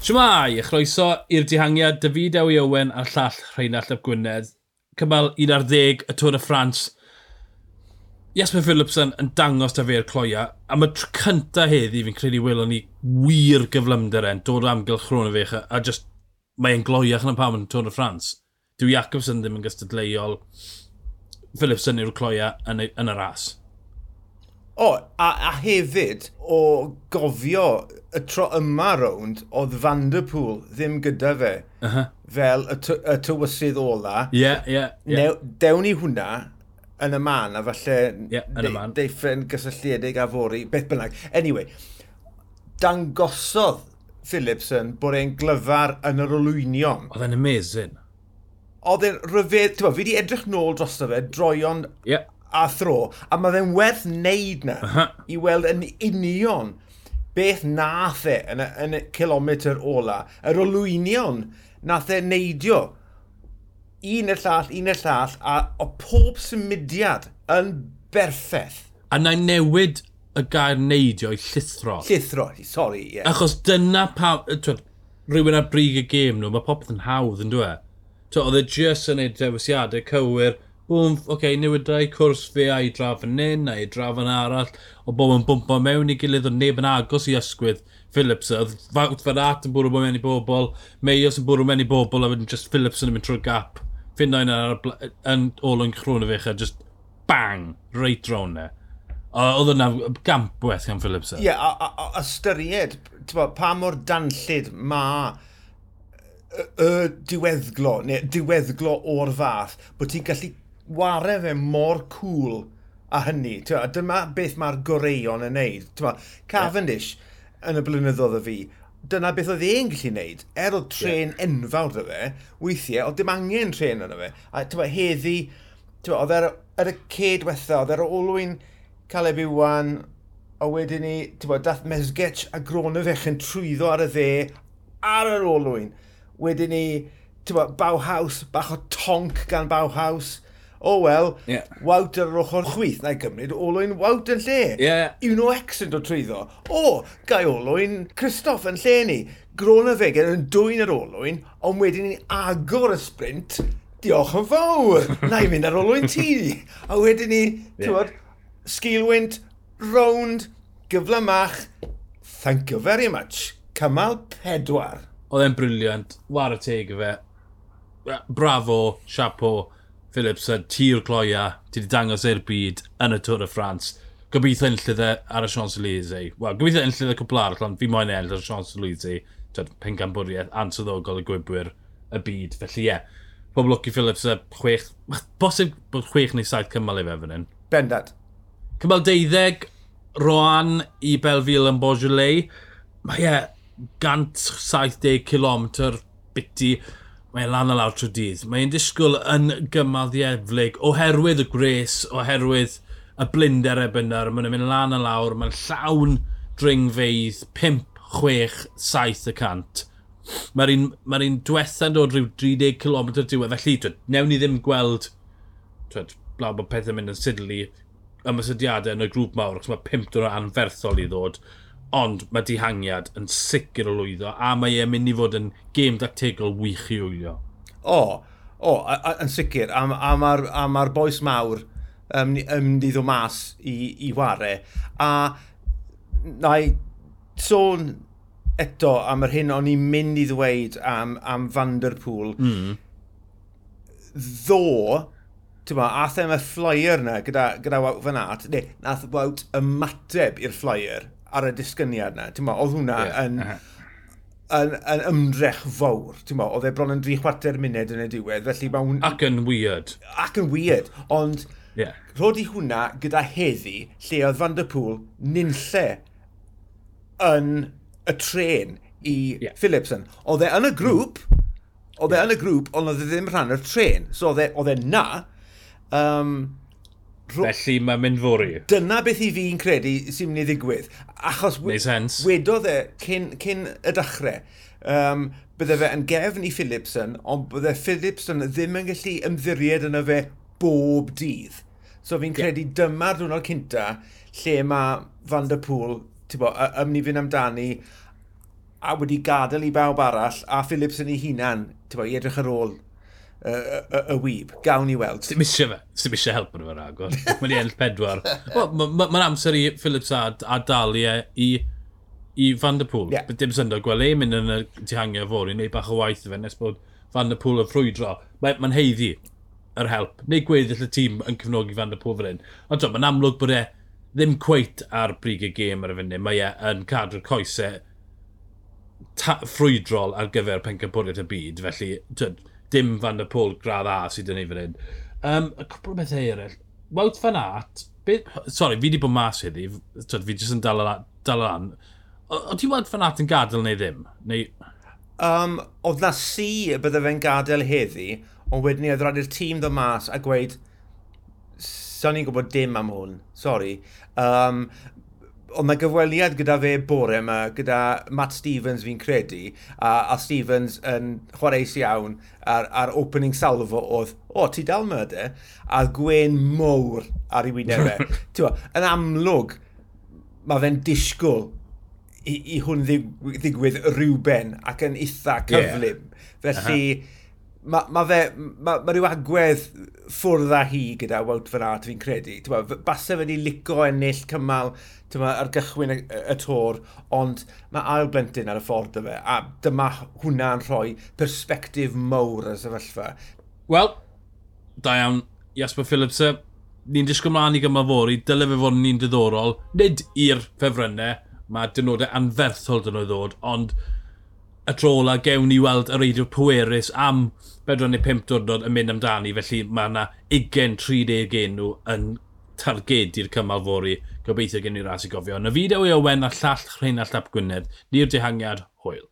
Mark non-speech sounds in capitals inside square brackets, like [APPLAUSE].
Siwmai, a chroeso i'r dihangiad David Ewi Owen a'r llall Rheinald Ap Gwynedd. Cymal 11 y Tôr y Ffrans. Jesper Philipson yn dangos da fe'r cloia, a mae tr cynta heddi fi'n credu welon ni wir gyflymder e'n dod o amgylch chrôn fech a just mae'n gloiach yn y pam yn Tôr y Ffrans. Dwi Jacobson ddim yn gystadleuol. Philipson yw'r cloia yn, yn y ras. O, a, a hefyd, o gofio y tro yma rownd, oedd Vanderpool ddim gyda fe. Uh -huh. Fel y, y tywysydd ola. Ie, yeah, ie. Yeah, yeah. Dewn ni hwnna, yn y man, a falle yeah, de, deiffen gysylltiedig a fori, beth bynnag. Anyway, dangosodd Philipson bod e'n glyfar yn yr olwynion. Oedd e'n amazing. Oedd e'n rhyfedd, ti'n fi wedi edrych nôl drosto fe, droion yeah a thro. A mae fe'n werth wneud na uh -huh. i weld yn union beth nath e yn y, yn y kilometr ola. Yr olwynion nath e neidio un y llall, un y llall, a o pob symudiad yn berffeth. A na newid y gair neidio i llithro. Llithro, sori, ie. Yeah. Achos dyna pa... Twyd, rhywun ar brig y gêm nhw, mae popeth yn hawdd yn dweud. Oedd e just yn neud dewisiadau cywir, oce, okay, newidau cwrs fe a i draf yn un, a i draf yn arall, o bob yn bwmpo mewn i gilydd o neb yn agos i ysgwydd. Phillips oedd fawt fel at yn bwrw mewn i bobl, Meios yn bwrw mewn i bobl, a wedyn just Phillips yn mynd trwy'r gap. Ffindain yn ôl yn chrwn y fech a just bang, reit drawn e. Oedd yna gampweth gan Phillips. E? Ie, yeah, a, a, a ystyried, pa mor danllid mae y diweddglo, neu diweddglo o'r fath, bod ti'n gallu wario fe mor cool a hynny. Tewa, dyma beth mae'r goreion yn neud. Tewa, Cavendish yeah. yn y blynyddoedd o fi, dyna beth oedd e'n gallu neud. Er oedd tren yeah. enfawr dy fe, weithiau, oedd dim angen tren yna fe. A tewa, heddi, tewa, oedd er, er y cedwetha, oedd er olwyn cael ei bywan, a wedyn ni, tewa, dath Mesgetch a Gronefech yn trwyddo ar y dde, ar yr olwyn. Wedyn ni, tewa, Bauhaus, bach o tonc gan Bauhaus o oh, wel, yeah. wawt ar yr ochr chwyth, na'i gymryd Olwyn wawt yn lle. Yeah. Uno X yn dod trwyddo. O, oh, gai Olwyn Christoph yn lle ni. Gron y fegen yn dwy'n yr Olwyn, ond wedyn ni agor y sprint, diolch yn fawr, [LAUGHS] na'i mynd ar Olwyn ti. A wedyn ni, yeah. ti'n sgilwynt, rownd, gyflymach, thank you very much. Cymal pedwar. Oedd e'n briliant. War y teg i fe. Bravo, chapeau Phillips a tir cloia, ti wedi dangos i'r byd yn y Tôr y Ffrans. Gobeithio enllydd e ar y Sions Elysee. Wel, gobeithio enllydd y cwpl arall, ond fi moyn e enll ar y Sions Elysee. Pengambwriaeth ansoddogol y gwybwyr y byd. Felly ie, yeah. pob lwc i Phillips a chwech, bosib bod chwech neu saith cymal i fe fan hyn. Bendad. Cymal deuddeg, Roan i Belfil yn Beaujolais. Mae ie, yeah, 170 km biti mae'n lan a lawr trwy dydd. Mae'n disgwyl yn gymal ddieflig, oherwydd y gres, oherwydd y blinder e bynnar. Mae'n mynd lan a lawr, mae'n llawn dringfeidd 5, 6, 7 y cant. Mae'r un, ma un diwetha'n dod rhyw 30 km diwedd, felly twyd, newn ni ddim gweld twyd, blaw bod pethau mynd yn sidlu ymysydiadau yn y grŵp mawr, achos mae 5 dod anferthol i ddod. Ond mae dihangiad yn sicr o lwyddo a mae e'n mynd i fod yn gêm dactegol wych i wylio. O, o, yn sicr. A, a mae'r ma boes mawr um, um i ddod mas i, i ware. A na i sôn eto am yr hyn o'n i'n mynd i ddweud am, am Vanderpool. Mm. Ddo, ti'n ma, ath e y flyer yna gyda, gyda Wout Van Aert, neu nath Wout ymateb i'r flyer ar y disgyniad na. Ti'n oedd hwnna yeah. yn, uh -huh. yn, yn, ymdrech fawr. Ti'n oedd e bron yn 3 chwarter munud yn y diwedd. Felly ma hwn... Ac yn weird. Ac yn weird. Ond yeah. rodi hwnna gyda heddi lle oedd Van der Pŵl nynlle yn y tren i yeah. Philipson. Oedd e yn y grŵp, mm. oedd e yn y grŵp, ond oedd e ddim rhan o'r tren. So oedd e, oedd e na, um, Felly mae'n mynd fori. Dyna beth i fi'n credu sy'n mynd i ddigwydd. Achos wedodd e cyn, cyn y dechrau, um, bydde fe yn gefn i Philipson, ond bydde Philipson ddim yn gallu ymddiried yna fe bob dydd. So fi'n credu yeah. dyma'r diwrnod cynta lle mae Van der Pŵl ymni fynd amdani a wedi gadael i bawb arall a Philipson ei hunan bo, i edrych ar ôl y, y, y wyb. Gawn ni weld. Dim eisiau fe. Dim eisiau help yn y agor. Mae'n enll pedwar. Mae'n ma, ma amser i Phillips a, a Dalia e, i, i Van der Pŵl. Yeah. Dim syndod gweld ei mynd yn y tihangio fori, neu bach o waith fe, nes bod Van der Pŵl yn ffrwydro. Mae'n ma heiddi yr help. Neu gweddill y tîm yn cefnogi Van der Pŵl fan hyn. Ond mae'n amlwg bod e ddim cweit ar brig y gêm ar y fyny. Mae e yn cadw'r coesau ffrwydrol ar gyfer pencampwriaeth y byd. Felly, dim fan y pôl gradd A sydd yn ei fan hyn. Um, y cwpl o bethau eraill. Wout fan at, be, sorry, fi wedi bod mas heddi, twyd, fi jyst yn dal lan. O ti wout fan at yn gadael neu ddim? Neu... Um, oedd na si bydde fe'n gadael heddi, ond wedyn ni oedd rhaid i'r tîm ddod mas a gweud, sa'n ni'n gwybod dim am hwn, sori. Um, Ond mae gyfweliad gyda fe bore yma, gyda Matt Stevens fi'n credu, a, a Stevens yn chwareus iawn a'r, ar opening salvo oedd, o, ti dal yma de, a gwen mwr ar ei wyneb e. [LAUGHS] yn amlwg, mae fe'n disgwyl i, i hwn ddigwydd rhywben ac yn eitha cyflym. Yeah. Felly, uh -huh mae ma fe, mae ma rhyw agwedd ffwrdd â hi gyda Wout Van Aert fi'n credu. Tywa, basa fe ni lico ennill cymal tywa, ar gychwyn y, y tor, ond mae ail blentyn ar y ffordd y fe, a dyma hwnna'n rhoi perspektif mowr y sefyllfa. Wel, da iawn, Jasper Phillips, ni'n disgwyl mlaen i gymal fori, dyle fe fod ni'n diddorol, nid i'r ffefrynnau, mae dynodau anferthol dyn nhw ddod, ond y trola gewn ni weld y reidio pwerus am 45 diwrnod yn mynd amdani. Felly mae yna 20-30 enw yn targedu'r cymal fori. Gobeithio gen i ras i gofio. Yn y fideo i Owen a llall Rheinald Ap Gwynedd, ni'r dehangiad hwyl.